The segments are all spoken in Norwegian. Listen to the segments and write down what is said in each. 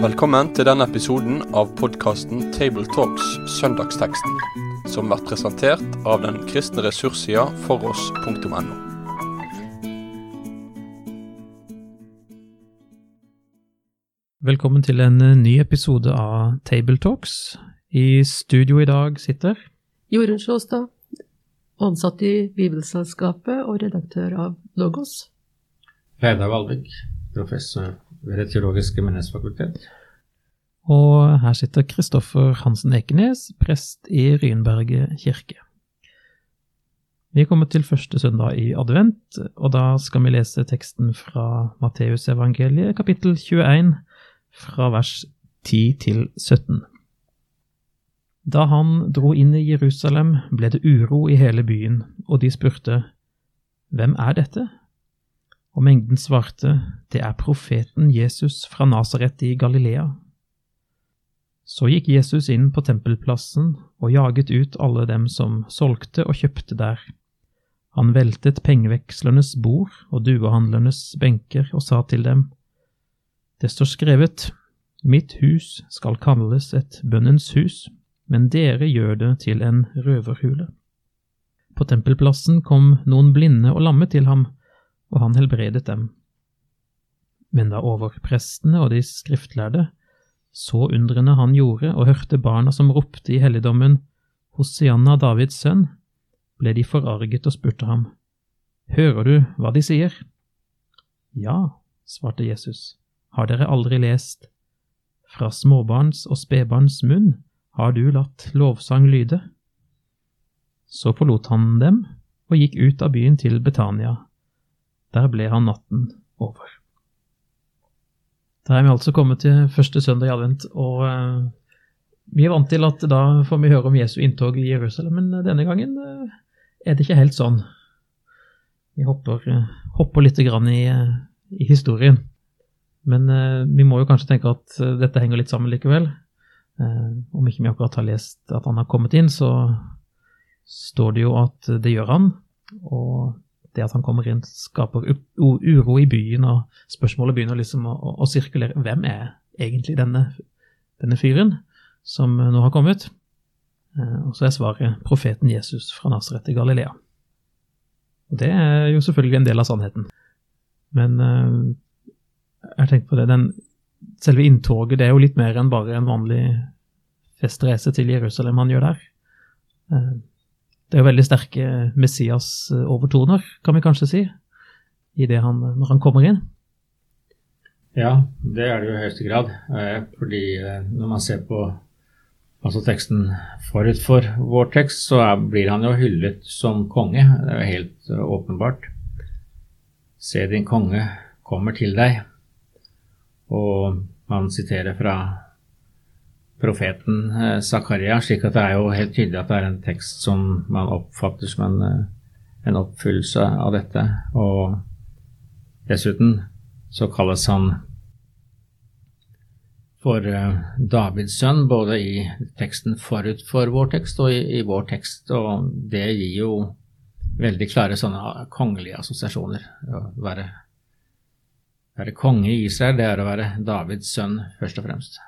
Velkommen til denne episoden av podkasten Tabletalks Søndagsteksten, som blir presentert av den kristne ressurssida foross.no. Velkommen til en eh, ny episode av Tabletalks. I studio i dag sitter Jorunn Sjåstad, ansatt i Bibelselskapet og redaktør av Logos. Reidar Valvik, professor ved Det teologiske menneskefakultet. Og her sitter Kristoffer Hansen Ekenes, prest i Rynberget kirke. Vi er kommet til første søndag i advent, og da skal vi lese teksten fra Matteusevangeliet, kapittel 21, fra vers 10 til 17. Da han dro inn i Jerusalem, ble det uro i hele byen, og de spurte, Hvem er dette? Og mengden svarte, Det er profeten Jesus fra Nasaret i Galilea. Så gikk Jesus inn på tempelplassen og jaget ut alle dem som solgte og kjøpte der. Han veltet pengevekslernes bord og duehandlernes benker og sa til dem, Det står skrevet, Mitt hus skal kalles et bønnens hus, men dere gjør det til en røverhule. På tempelplassen kom noen blinde og lamme til ham, og han helbredet dem. Men da overprestene og de skriftlærde så undrene han gjorde og hørte barna som ropte i helligdommen, Hosianna, Davids sønn, ble de forarget og spurte ham, Hører du hva de sier? Ja, svarte Jesus, har dere aldri lest, Fra småbarns og spedbarns munn har du latt lovsang lyde? Så forlot han dem og gikk ut av byen til Betania. Der ble han natten over. Da er vi altså kommet til første søndag i advent, og uh, vi er vant til at da får vi høre om Jesu inntog i Jerusalem, men denne gangen uh, er det ikke helt sånn. Vi hopper, uh, hopper litt grann i, i, historien. Men vi må jo kanskje tenke at dette henger litt sammen likevel. Om ikke vi akkurat har lest at han har kommet inn, så står det jo at det gjør han. Og det at han kommer inn, skaper uro i byen, og spørsmålet begynner liksom å, å sirkulere. Hvem er egentlig denne, denne, fyren som nå har kommet? Eh, og så er svaret profeten Jesus fra Nasaret i Galilea. Og det er jo selvfølgelig en del av sannheten. Men eh, jeg har tenkt på det, den, selve inntoget det er jo litt mer enn bare en vanlig festreise til Jerusalem han gjør der. Eh, det er jo veldig sterke Messias-overtoner, kan vi kanskje si, han, når han kommer inn. Ja, det er det jo i høyeste grad. Eh, fordi eh, når man ser på altså teksten forut for vår tekst, så er, blir han jo hyllet som konge. Det er jo helt åpenbart. Se din konge kommer til deg. Og man siterer fra profeten eh, Zakaria, slik at det er jo helt tydelig at det er en tekst som man oppfatter som en, eh, en oppfyllelse av dette. Og dessuten så kalles han for uh, Davids sønn, både i teksten forut for vår tekst og i, i, vår tekst. Og det gir jo veldig klare sånne kongelige assosiasjoner. Å være, være konge i Israel, det er å være Davids sønn, først og fremst.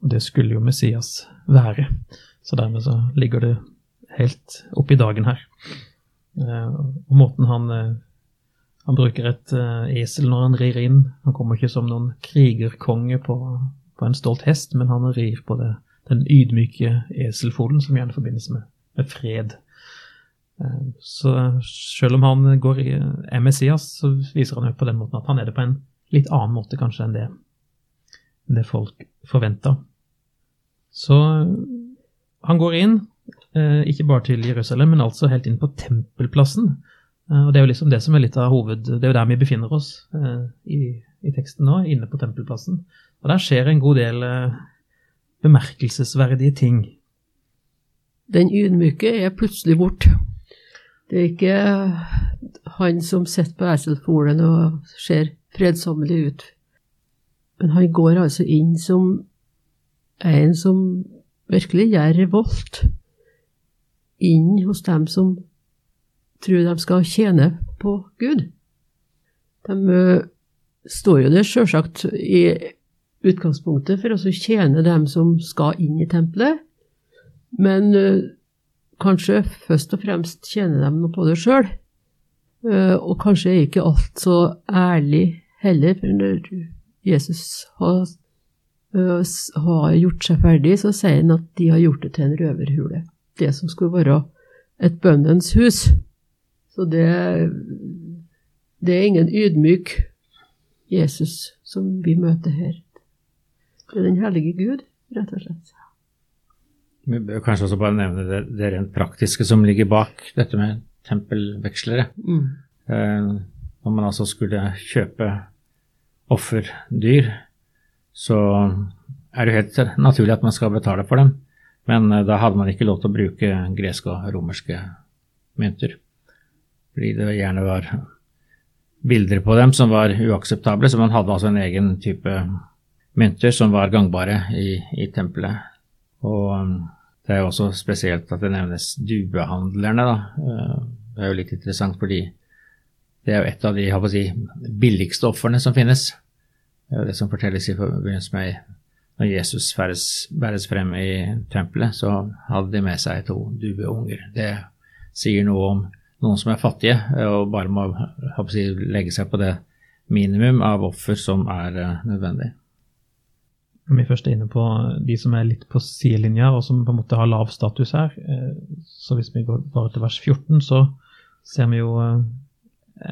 Det skulle jo Messias være. Så dermed så ligger det helt oppi dagen her. Eh, og måten han eh, Han bruker et eh, esel når han rir inn. Han kommer ikke som noen krigerkonge på, på en stolt hest, men han rir på det, den ydmyke eselfolen som gjerne forbindes med, med fred. Så selv om han går i, er Messias, så viser han jo på den måten at han er det på en litt annen måte kanskje enn det, det folk forventa. Så han går inn, eh, ikke bare til Jerusalem, men altså helt inn på tempelplassen. Eh, og det er jo liksom det som er litt av hoved... Det er jo der vi befinner oss eh, i, i, teksten nå, inne på tempelplassen. Og der skjer en god del bemerkelsesverdige ting. Den ydmyke er plutselig borte. Det er ikke han som sitter på eselfolen og ser fredsommelig ut. Men han går altså inn som en som virkelig gjør revolt inn hos dem som tror de skal tjene på Gud. De eh, står jo der sjølsagt i utgangspunktet for å tjene dem som skal inn i tempelet, men eh, kanskje først og fremst tjener de noe på det sjøl. Og kanskje er ikke alt så ærlig heller, for når Jesus har, har gjort seg ferdig, så sier han at de har gjort det til en røverhule. Det som skulle være et bønnens hus. Så det, det er ingen ydmyk Jesus som vi møter her. Det er den hellige Gud, rett og slett. Vi bør kanskje også bare nevne det, det rent praktiske som ligger bak dette med tempelvekslere. Mm. Eh, når man altså skulle kjøpe offerdyr, så er det helt naturlig at man skal betale for dem. Men eh, da hadde man ikke lov til å bruke greske og romerske mynter. Fordi det gjerne var bilder på dem som var uakseptable, så man hadde altså en egen type mynter som var gangbare i, i tempelet. Og um, det er jo også spesielt at det nevnes duehandlerne, da. Eh, det er jo litt interessant fordi det er jo et av de si, billigste ofrene som finnes. Det er jo det som fortelles i forbindelse med når Jesus bæres, bæres frem i tempelet, så hadde de med seg to dueunger. Det sier noe om noen som er fattige og bare må si, legge seg på det minimum av offer som er uh, nødvendig. Vi først er inne på de som er litt på sidelinja, og som på en måte har lav status her. Eh, så hvis vi går bare til vers 14, så ser vi jo eh,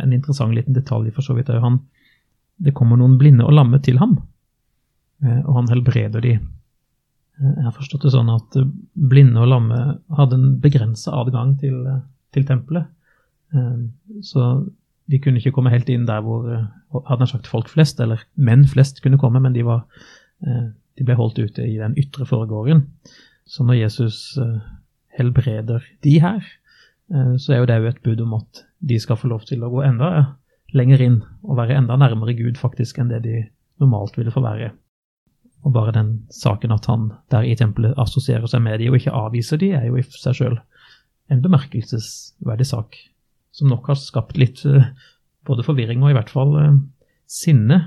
en interessant liten detalj for så vidt. Er jo han, det kommer noen blinde og lamme til ham, og han helbreder de. Jeg har forstått det sånn at blinde og lamme hadde en begrensa adgang til, til tempelet. Så de kunne ikke komme helt inn der hvor eh, hadde han sagt folk flest, eller menn flest, kunne komme, men de, var, eh, de ble holdt ute i den ytre foregården. Så når Jesus eh, helbreder de her, så er jo det jo et bud om at de skal få lov til å gå enda lenger inn og være enda nærmere Gud faktisk enn det de normalt ville få være. Og bare den saken at han der i tempelet assosierer seg med de og ikke avviser de, er jo i seg sjøl en bemerkelsesverdig sak som nok har skapt litt eh, både forvirring og i hvert fall eh, sinne.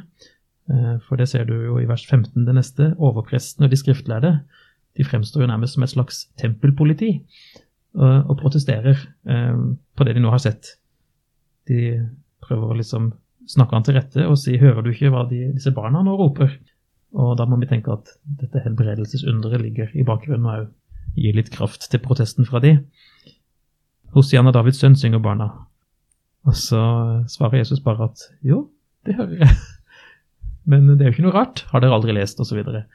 Eh, for det ser du jo i vers 15 det neste. Overpresten og de skriftlærde de fremstår jo nærmest som et slags tempelpoliti og protesterer på det de nå har sett. De prøver å liksom snakke han til rette og si 'hører du ikke hva de, disse barna nå roper'? Og da må vi tenke at dette helbredelsesunderet ligger i bakgrunnen og gir litt kraft til protesten fra de. Hosianna Davids sønn, synger barna. Og så svarer Jesus bare at jo, det hører jeg. Men det er jo ikke noe rart, har dere aldri lest, osv. Så, videre.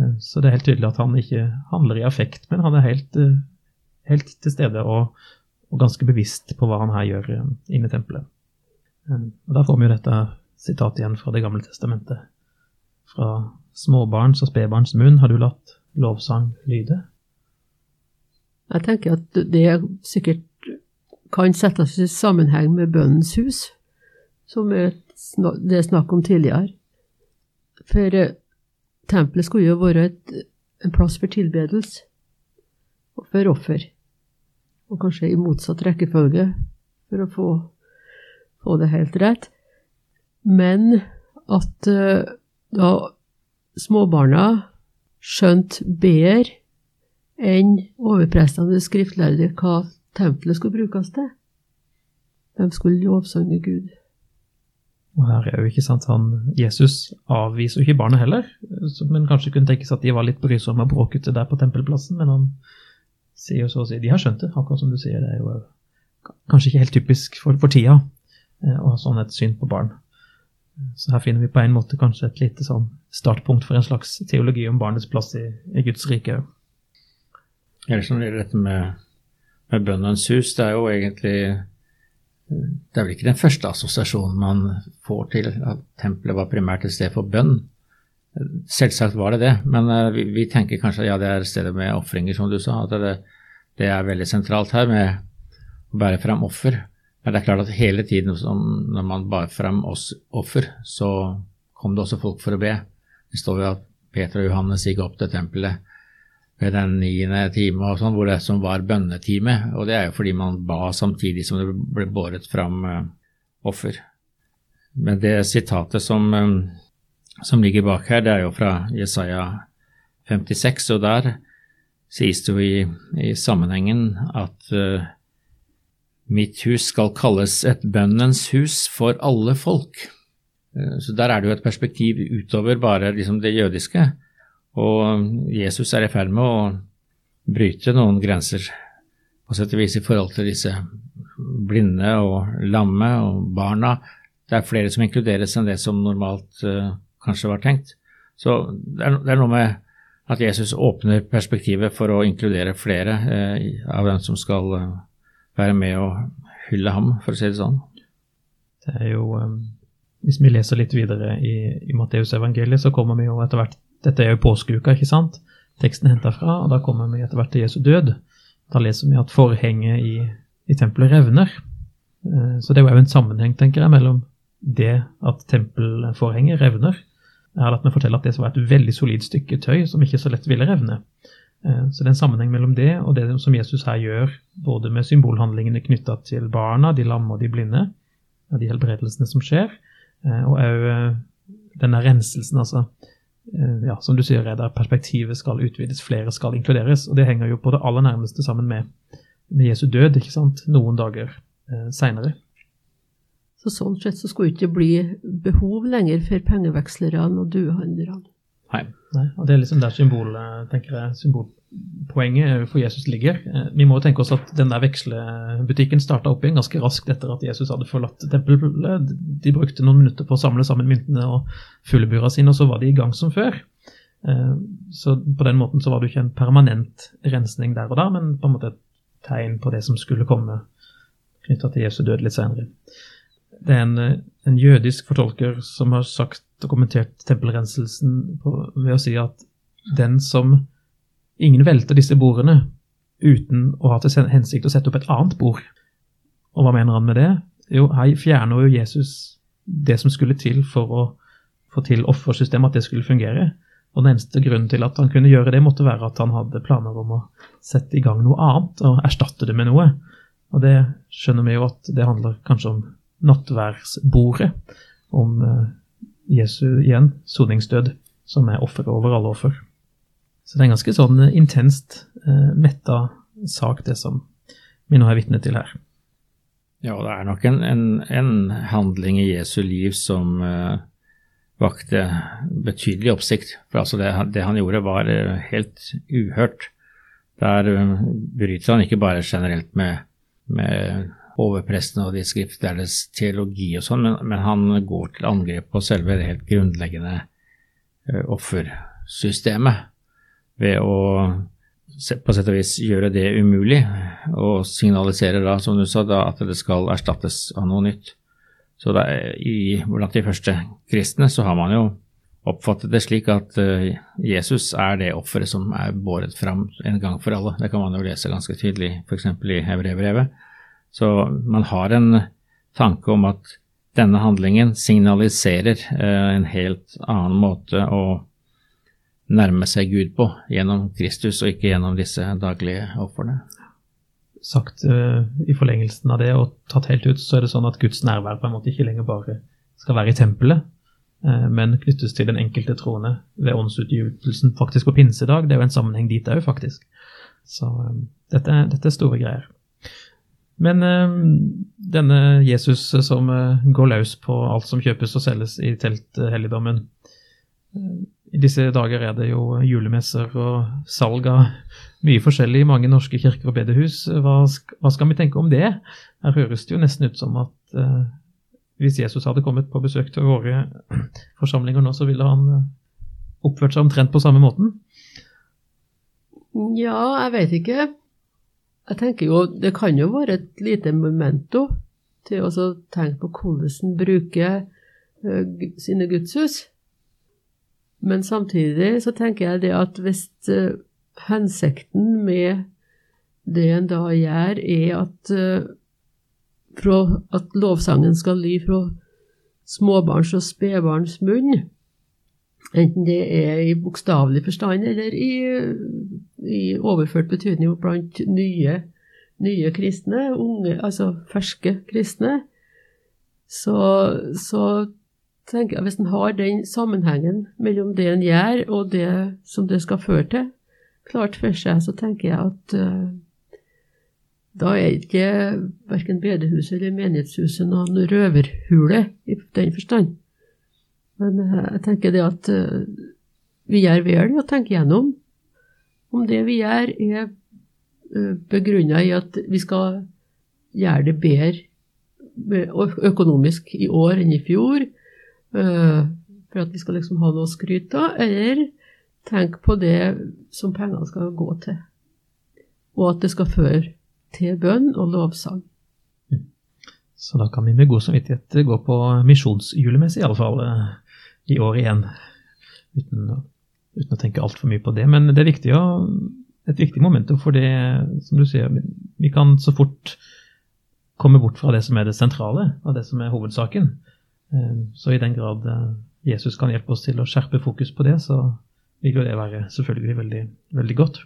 Eh, så det er helt tydelig at han ikke handler i affekt, men han er helt, eh, helt til stede og, og, ganske bevisst på hva han her gjør eh, inne i tempelet. Og Da får vi jo dette sitatet igjen fra Det gamle testamentet. Fra småbarns og spedbarns munn har du latt lovsang lyde. Jeg tenker at det er sikkert kan settes i sammenheng med Bønnens hus, som det er snakk om tidligere. For eh, tempelet skulle jo være et, en plass for tilbedelse og for offer, og kanskje i motsatt rekkefølge for å få, få det helt rett. Men at eh, da småbarna skjønte bedre enn overprestende skriftlærde hva tempelet skulle brukes til. De skulle lovsange Gud. Og her er jo ikke sant, han, Jesus avviser jo ikke barnet heller, men kanskje kunne tenkes at de var litt brysomme og bråkete der på tempelplassen. Men han sier jo så å si De har skjønt det, akkurat som du sier. Det er jo kanskje ikke helt typisk for, for tida eh, å ha sånn et syn på barn. Så her finner vi på en måte kanskje et lite sånn startpunkt for en slags teologi om barnets plass i, i Guds rike. Eller som gjelder dette med med Bønnens hus, det er jo egentlig Det er vel ikke den første assosiasjonen man får til at tempelet var primært et sted for bønn. Selvsagt var det det, men eh, vi, vi tenker kanskje at ja, det er stedet med ofringer, som du sa. At det, det, er veldig sentralt her med å bære fram offer. Men det er klart at hele tiden når man bar fram oss offer, så kom det også folk for å be. Det står jo at Peter og Johannes gikk opp til tempelet ved den niende time og sånn, hvor det som var bønnetime. Og det er jo fordi man ba samtidig som det ble båret fram uh, offer. Men det sitatet som, som ligger bak her, det er jo fra Jesaja 56, og der sies det jo i, i sammenhengen at uh, mitt hus skal kalles et bønnens hus for alle folk. Så der er det jo et perspektiv utover bare liksom det jødiske. Og Jesus er i ferd med å bryte noen grenser, på sett og vis i forhold til disse blinde og lamme og barna. Det er flere som inkluderes enn det som normalt uh, kanskje var tenkt. Så det er, det er noe med at Jesus åpner perspektivet for å inkludere flere uh, av dem som skal uh, være med og hylle ham, for å si det sånn. Det er jo, um, Hvis vi leser litt videre i, i Matteusevangeliet, så kommer vi jo etter hvert Dette er jo påskeuka, ikke sant? Teksten er henta fra, og da kommer vi etter hvert til Jesu død. Da leser vi at forhenget i, i tempelet revner. Eh, så det er jo en sammenheng, tenker jeg, mellom det at tempelforhenget revner, jeg har latt meg fortelle at det var et veldig solid stykke tøy som ikke så lett ville revne. Eh, så det er en sammenheng mellom det og det som Jesus her gjør, både med symbolhandlingene knytta til barna, de lamme og de blinde, og de helbredelsene som skjer, eh, og òg denne renselsen, altså. Ja, som du sier, der perspektivet skal utvides, flere skal inkluderes. Og det henger jo på det aller nærmeste sammen med, med Jesu død, ikke sant, noen dager eh, seinere. Så sånn sett så skulle det ikke bli behov lenger for pengevekslerne og duehandlerne. Nei. Nei. og det er liksom der symbolet, tenker jeg, symbolpoenget for Jesus ligger. Eh, vi må tenke oss at denne vekslebutikken starta opp igjen ganske raskt etter at Jesus hadde forlatt tempelet. De brukte noen minutter på å samle sammen myntene og fuglebura sine, og så var de i gang som før. Eh, så på den måten så var det ikke en permanent rensning der og da, men på en måte et tegn på det som skulle komme knytta til Jesu død litt senere det er en, en, jødisk fortolker som har sagt og kommentert tempelrenselsen på, ved å si at den som Ingen velter disse bordene uten å ha til hensikt å sette opp et annet bord. Og hva mener han med det? Jo, her fjerner jo Jesus det som skulle til for å få til offersystemet, at det skulle fungere. Og den eneste grunnen til at han kunne gjøre det, måtte være at han hadde planer om å sette i gang noe annet og erstatte det med noe. Og det skjønner vi jo at det handler kanskje om nattværsbordet om eh, Jesu igjen soningsdød, som er offeret over alle offer. Så det er en ganske sånn eh, intenst eh, metta sak, det som vi nå er vitne til her. Ja, det er nok en, en, en handling i Jesu liv som uh, vakte betydelig oppsikt. For altså det, det, han gjorde, var uh, helt uhørt. Der uh, bryter han ikke bare generelt med, med overprestene og de skriftlærdes teologi og sånn, men, men, han går til angrep på selve det helt grunnleggende offersystemet ved å på sett og vis gjøre det umulig, og signaliserer da, som du sa, da, at det skal erstattes av noe nytt. Så er, i, blant de første kristne så har man jo oppfattet det slik at uh, Jesus er det offeret som er båret fram en gang for alle. Det kan man jo lese ganske tydelig f.eks. i Hebrevbrevet. Så man har en tanke om at denne handlingen signaliserer uh, en helt annen måte å nærme seg Gud på gjennom Kristus, og ikke gjennom disse daglige ofrene. Sagt uh, i forlengelsen av det og tatt helt ut, så er det sånn at Guds nærvær på en måte ikke lenger bare skal være i tempelet, uh, men knyttes til den enkelte troende ved åndsutgytelsen faktisk på pinsedag. Det er jo en sammenheng dit òg, faktisk. Så um, dette, dette er store greier. Men uh, denne Jesus som uh, går løs på alt som kjøpes og selges i telthelligdommen uh, I disse dager er det jo julemesser og salg av mye forskjellig i mange norske kirker og bedehus. Hva, hva, skal vi tenke om det? Her høres det jo nesten ut som at hvis Jesus hadde kommet på besøk til våre forsamlinger nå, så ville han oppført seg omtrent på samme måten? Ja, jeg vet ikke. Jeg tenker jo det kan jo være et lite momento til å tenke på hvordan en bruker uh, sine gudshus. Men samtidig så tenker jeg det at hvis uh, hensikten med det en da gjør, er at, uh, at lovsangen skal ly fra småbarns og spedbarns munn, enten det er i bokstavelig forstand eller i i overført betydning blant nye, nye kristne, unge, altså ferske kristne, så, så tenker jeg hvis en har den sammenhengen mellom det en gjør og det som det skal føre til, klart for seg, så tenker jeg at uh, da er ikke verken bedehuset eller menighetshuset noen røverhule i den forstand. Men uh, jeg tenker det at uh, vi gjør vel i å tenke gjennom om det vi gjør, er begrunna i at vi skal gjøre det bedre økonomisk i år enn i fjor, for at vi skal liksom ha noe å skryte av, eller tenk på det som pengene skal gå til, og at det skal føre til bønn og lovsang. Så da kan vi med god samvittighet gå på misjonsjulemesse, iallfall eh, i år igjen. Uten, uten å tenke altfor mye på det. Men det er viktig å, et viktig momentum for det, som du sier, vi kan så fort komme bort fra det som er det sentrale, og det som er hovedsaken. Eh, så i den grad eh, Jesus kan hjelpe oss til å skjerpe fokus på det, så vil jo det være selvfølgelig veldig, veldig godt.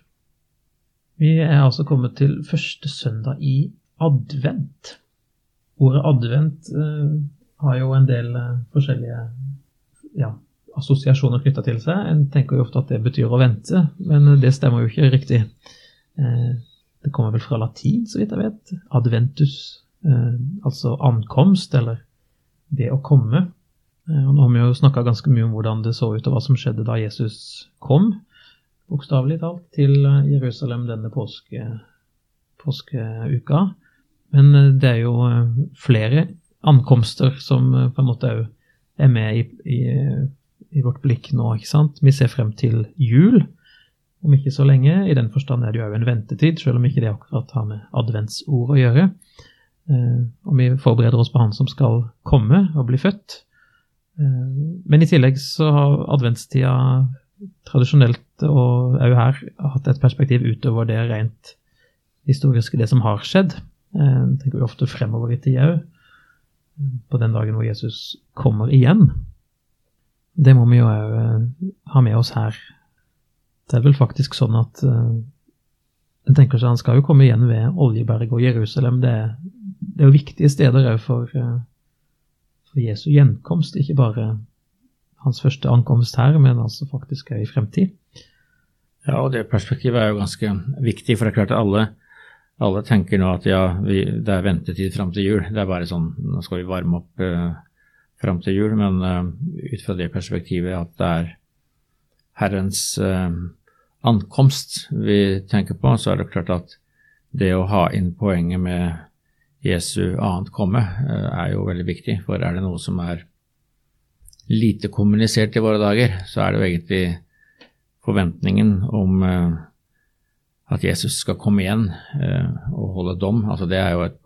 Vi er altså kommet til første søndag i advent. Ordet advent eh, har jo en del eh, forskjellige ja, assosiasjoner knytta til seg. En tenker jo ofte at det betyr å vente, men det stemmer jo ikke riktig. Eh, det kommer vel fra latin, så vidt jeg vet. Adventus, eh, altså ankomst, eller det å komme. Eh, og nå har vi jo snakka ganske mye om hvordan det så ut og hva som skjedde da Jesus kom, bokstavelig talt, til eh, Jerusalem denne påske, påskeuka. Men eh, det er jo flere ankomster som på en måte òg er med i, i, i, vårt blikk nå, ikke sant. Vi ser frem til jul om ikke så lenge. I den forstand er det jo òg en ventetid, selv om ikke det akkurat har med adventsord å gjøre. Og vi forbereder oss på Han som skal komme og bli født. Eh, men i tillegg så har adventstida tradisjonelt og òg her hatt et perspektiv utover det rent historiske, det som har skjedd. Eh, tenker vi ofte fremover i tida òg, på den dagen hvor Jesus kommer igjen. Det må vi jo òg eh, ha med oss her. Det er vel faktisk sånn at en tenker seg Han skal jo komme igjen ved Oljeberg og Jerusalem. Det, det er jo viktige steder òg for for Jesu gjenkomst, ikke bare hans første ankomst her, men altså faktisk òg i fremtid. Ja, og det perspektivet er jo ganske viktig, for det er klart at alle, alle tenker nå at ja, vi, det er ventetid fram til jul. Det er bare sånn, nå skal vi varme opp uh, fram til jul, men uh, ut fra det perspektivet at det er Herrens uh, ankomst vi tenker på, så er det klart at det å ha inn poenget med Jesu annet komme eh, er jo veldig viktig. For er det noe som er lite kommunisert i våre dager, så er det jo egentlig forventningen om eh, at Jesus skal komme igjen eh, og holde dom. Altså det, er jo et,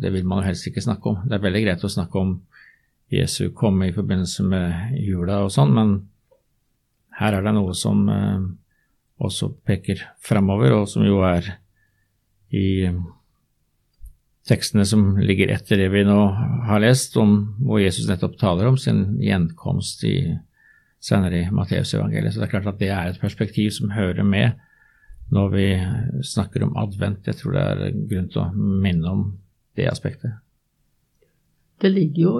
det vil man helst ikke snakke om. Det er veldig greit å snakke om Jesu komme i forbindelse med jula og sånn, men her er det noe som også peker framover, og som jo er i tekstene som ligger etter det vi nå har lest, om hvor Jesus nettopp taler om sin gjenkomst i, senere i Matteusevangeliet. Så det er klart at det er et perspektiv som hører med når vi snakker om advent. Jeg tror det er grunn til å minne om det aspektet. Det ligger jo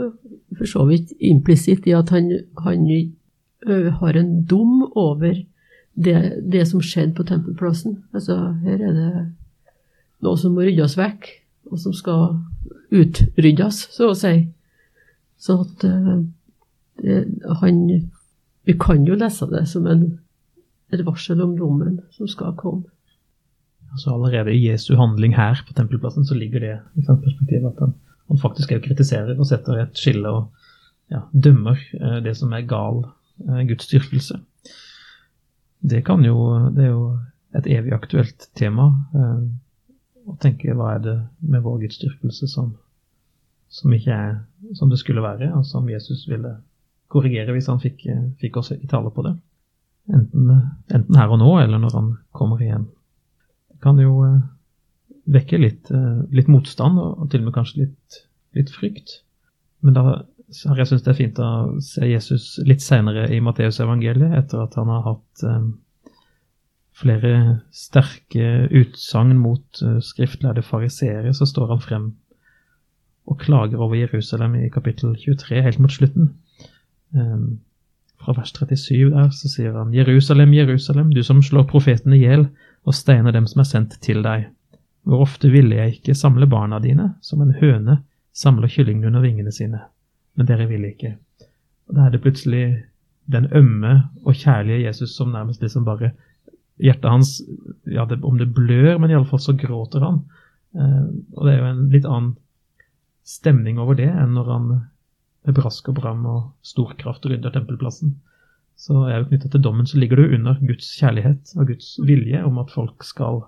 for så vidt implisitt i at han, han har en dom over det, det som skjedde på tempelplassen. Altså, her er det noe som må ryddes vekk og som skal utryddes, så å si. Så at uh, det, han Vi kan jo lese det som en, et varsel om dommen som skal komme. Altså Allerede i Jesu handling her på tempelplassen så ligger det i sant, perspektivet at han, han faktisk er kritiserer og setter et skille og ja, dømmer eh, det som er gal eh, gudsdyrkelse. Det, kan jo, det er jo et evig aktuelt tema. Eh, og tenke hva er det med vår gudsdyrkelse som, som ikke er som det skulle være, og som Jesus ville korrigere hvis han fikk, fikk oss i tale på det. Enten, enten, her og nå, eller når han kommer igjen. Det kan jo eh, vekke litt, eh, litt motstand, og til og med kanskje litt, litt frykt. Men da har jeg syntes det er fint å se Jesus litt seinere i Matteusevangeliet, etter at han har hatt eh, flere sterke utsagn mot uh, skriftlærde fariseere, så står han frem og klager over Jerusalem i kapittel 23, helt mot slutten. Um, fra vers 37 der så sier han Jerusalem, Jerusalem, du som slår profetene i hjel og steiner dem som er sendt til deg. Hvor ofte ville jeg ikke samle barna dine, som en høne samler kyllingen under vingene sine, men dere ville ikke. Og Da er det plutselig den ømme og kjærlige Jesus som nærmest liksom bare Hjertet hans, ja, det, om det blør, men iallfall så gråter han. Eh, og det er jo en litt annen stemning over det enn når han med brask og bram og stor kraft rydder tempelplassen. Så er jo knytta til dommen så ligger det jo under Guds kjærlighet og Guds vilje om at folk skal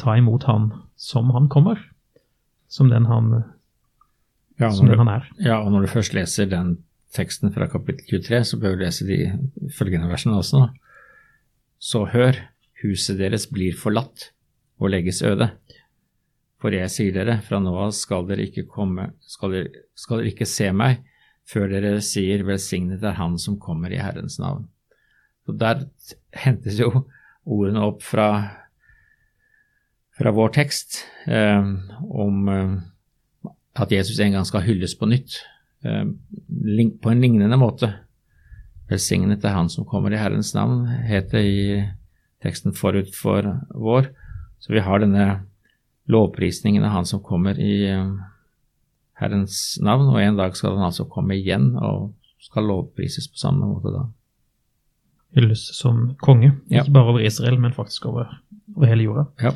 ta imot han som han kommer, som den han, Ja, som den du, han er. ja, og når du først leser den teksten fra kapittel 23, så bør du lese de følgende versene også. Så hør, huset deres blir forlatt og legges øde. For jeg sier dere, fra nå av skal dere ikke komme, skal dere, skal dere ikke se meg før dere sier velsignet er Han som kommer i Herrens navn. Så der hentes jo ordene opp fra, fra vår tekst eh, om eh, at Jesus en gang skal hylles på nytt, eh, på en lignende måte. Velsignet er Han som kommer i Herrens navn, het det i teksten forut for vår. Så vi har denne lovprisningen av Han som kommer i eh, Herrens navn, og en dag skal Han altså komme igjen og skal lovprises på samme måte da. Hylles som konge, Ja. ikke bare over Israel, men faktisk over, over hele jorda. Ja.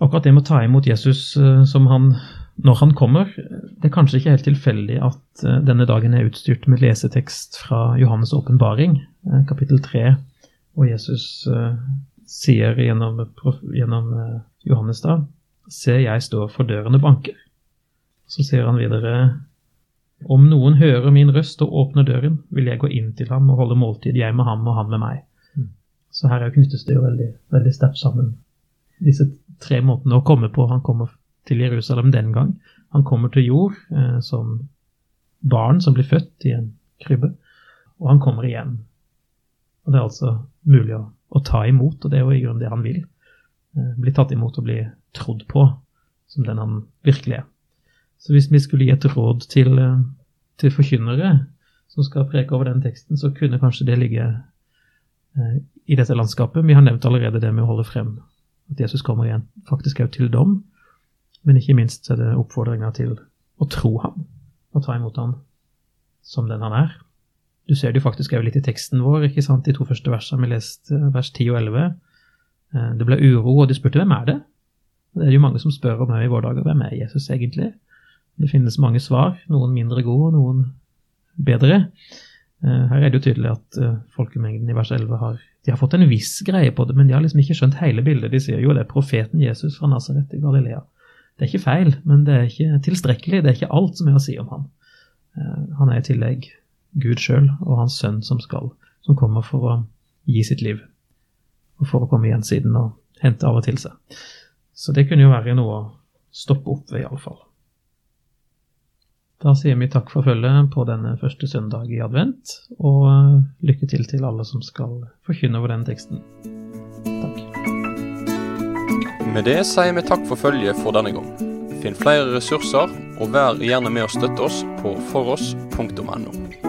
Akkurat det med å ta imot Jesus eh, som han, når han kommer, det er kanskje ikke helt tilfeldig at eh, denne dagen er utstyrt med lesetekst fra Johannes' åpenbaring, eh, kapittel 3, og Jesus eh, sier gjennom, gjennom eh, Johannes da, Se, jeg står for døren og banker. Så sier han videre, om noen hører min røst og åpner døren, vil jeg gå inn til ham og holde måltid, jeg med ham og han med meg. Mm. Så her er knyttes det jo veldig, veldig sterkt sammen. Disse tre måtene å komme på. Han kommer til Jerusalem den gang. Han kommer til jord eh, som barn som blir født i en krybbe, og han kommer igjen. Og Det er altså mulig å, å ta imot, og det er jo i grunnen det han vil. Eh, bli tatt imot og bli trodd på som den han virkelig er. Så hvis vi skulle gi et råd til, eh, til forkynnere som skal preke over den teksten, så kunne kanskje det ligge eh, i dette landskapet. Vi har nevnt allerede det med å holde frem at Jesus kommer igjen, faktisk også til dom. Men ikke minst er det oppfordringa til å tro ham og ta imot ham som den han er. Du ser det jo faktisk også litt i teksten vår, ikke sant, de to første versene vi leste, vers 10 og 11. Eh, Det ble uro, og de spurte hvem er det? Det er jo mange som spør om i våre dager hvem er Jesus egentlig? Det finnes mange svar, noen mindre gode og noen bedre. Eh, Her er det jo tydelig at eh, folkemengden i vers 11 har, de har fått en viss greie på det, men de har liksom ikke skjønt hele bildet. De sier jo det er profeten Jesus fra Nasaret i Galilea. Det er ikke feil, men det er ikke tilstrekkelig. Det er ikke alt som er å si om ham. Eh, Han er i tillegg Gud sjøl og hans sønn som skal, som kommer for å gi sitt liv. Og for å komme igjen siden og hente av og til seg. Så det kunne jo være noe å stoppe opp ved, iallfall. Da sier vi takk for følget på denne første søndag i advent, og eh, lykke til til alle som skal forkynne over den teksten. Takk. Med det sier vi takk for følget for denne gang. Finn flere ressurser, og vær gjerne med å støtte oss på foross.no.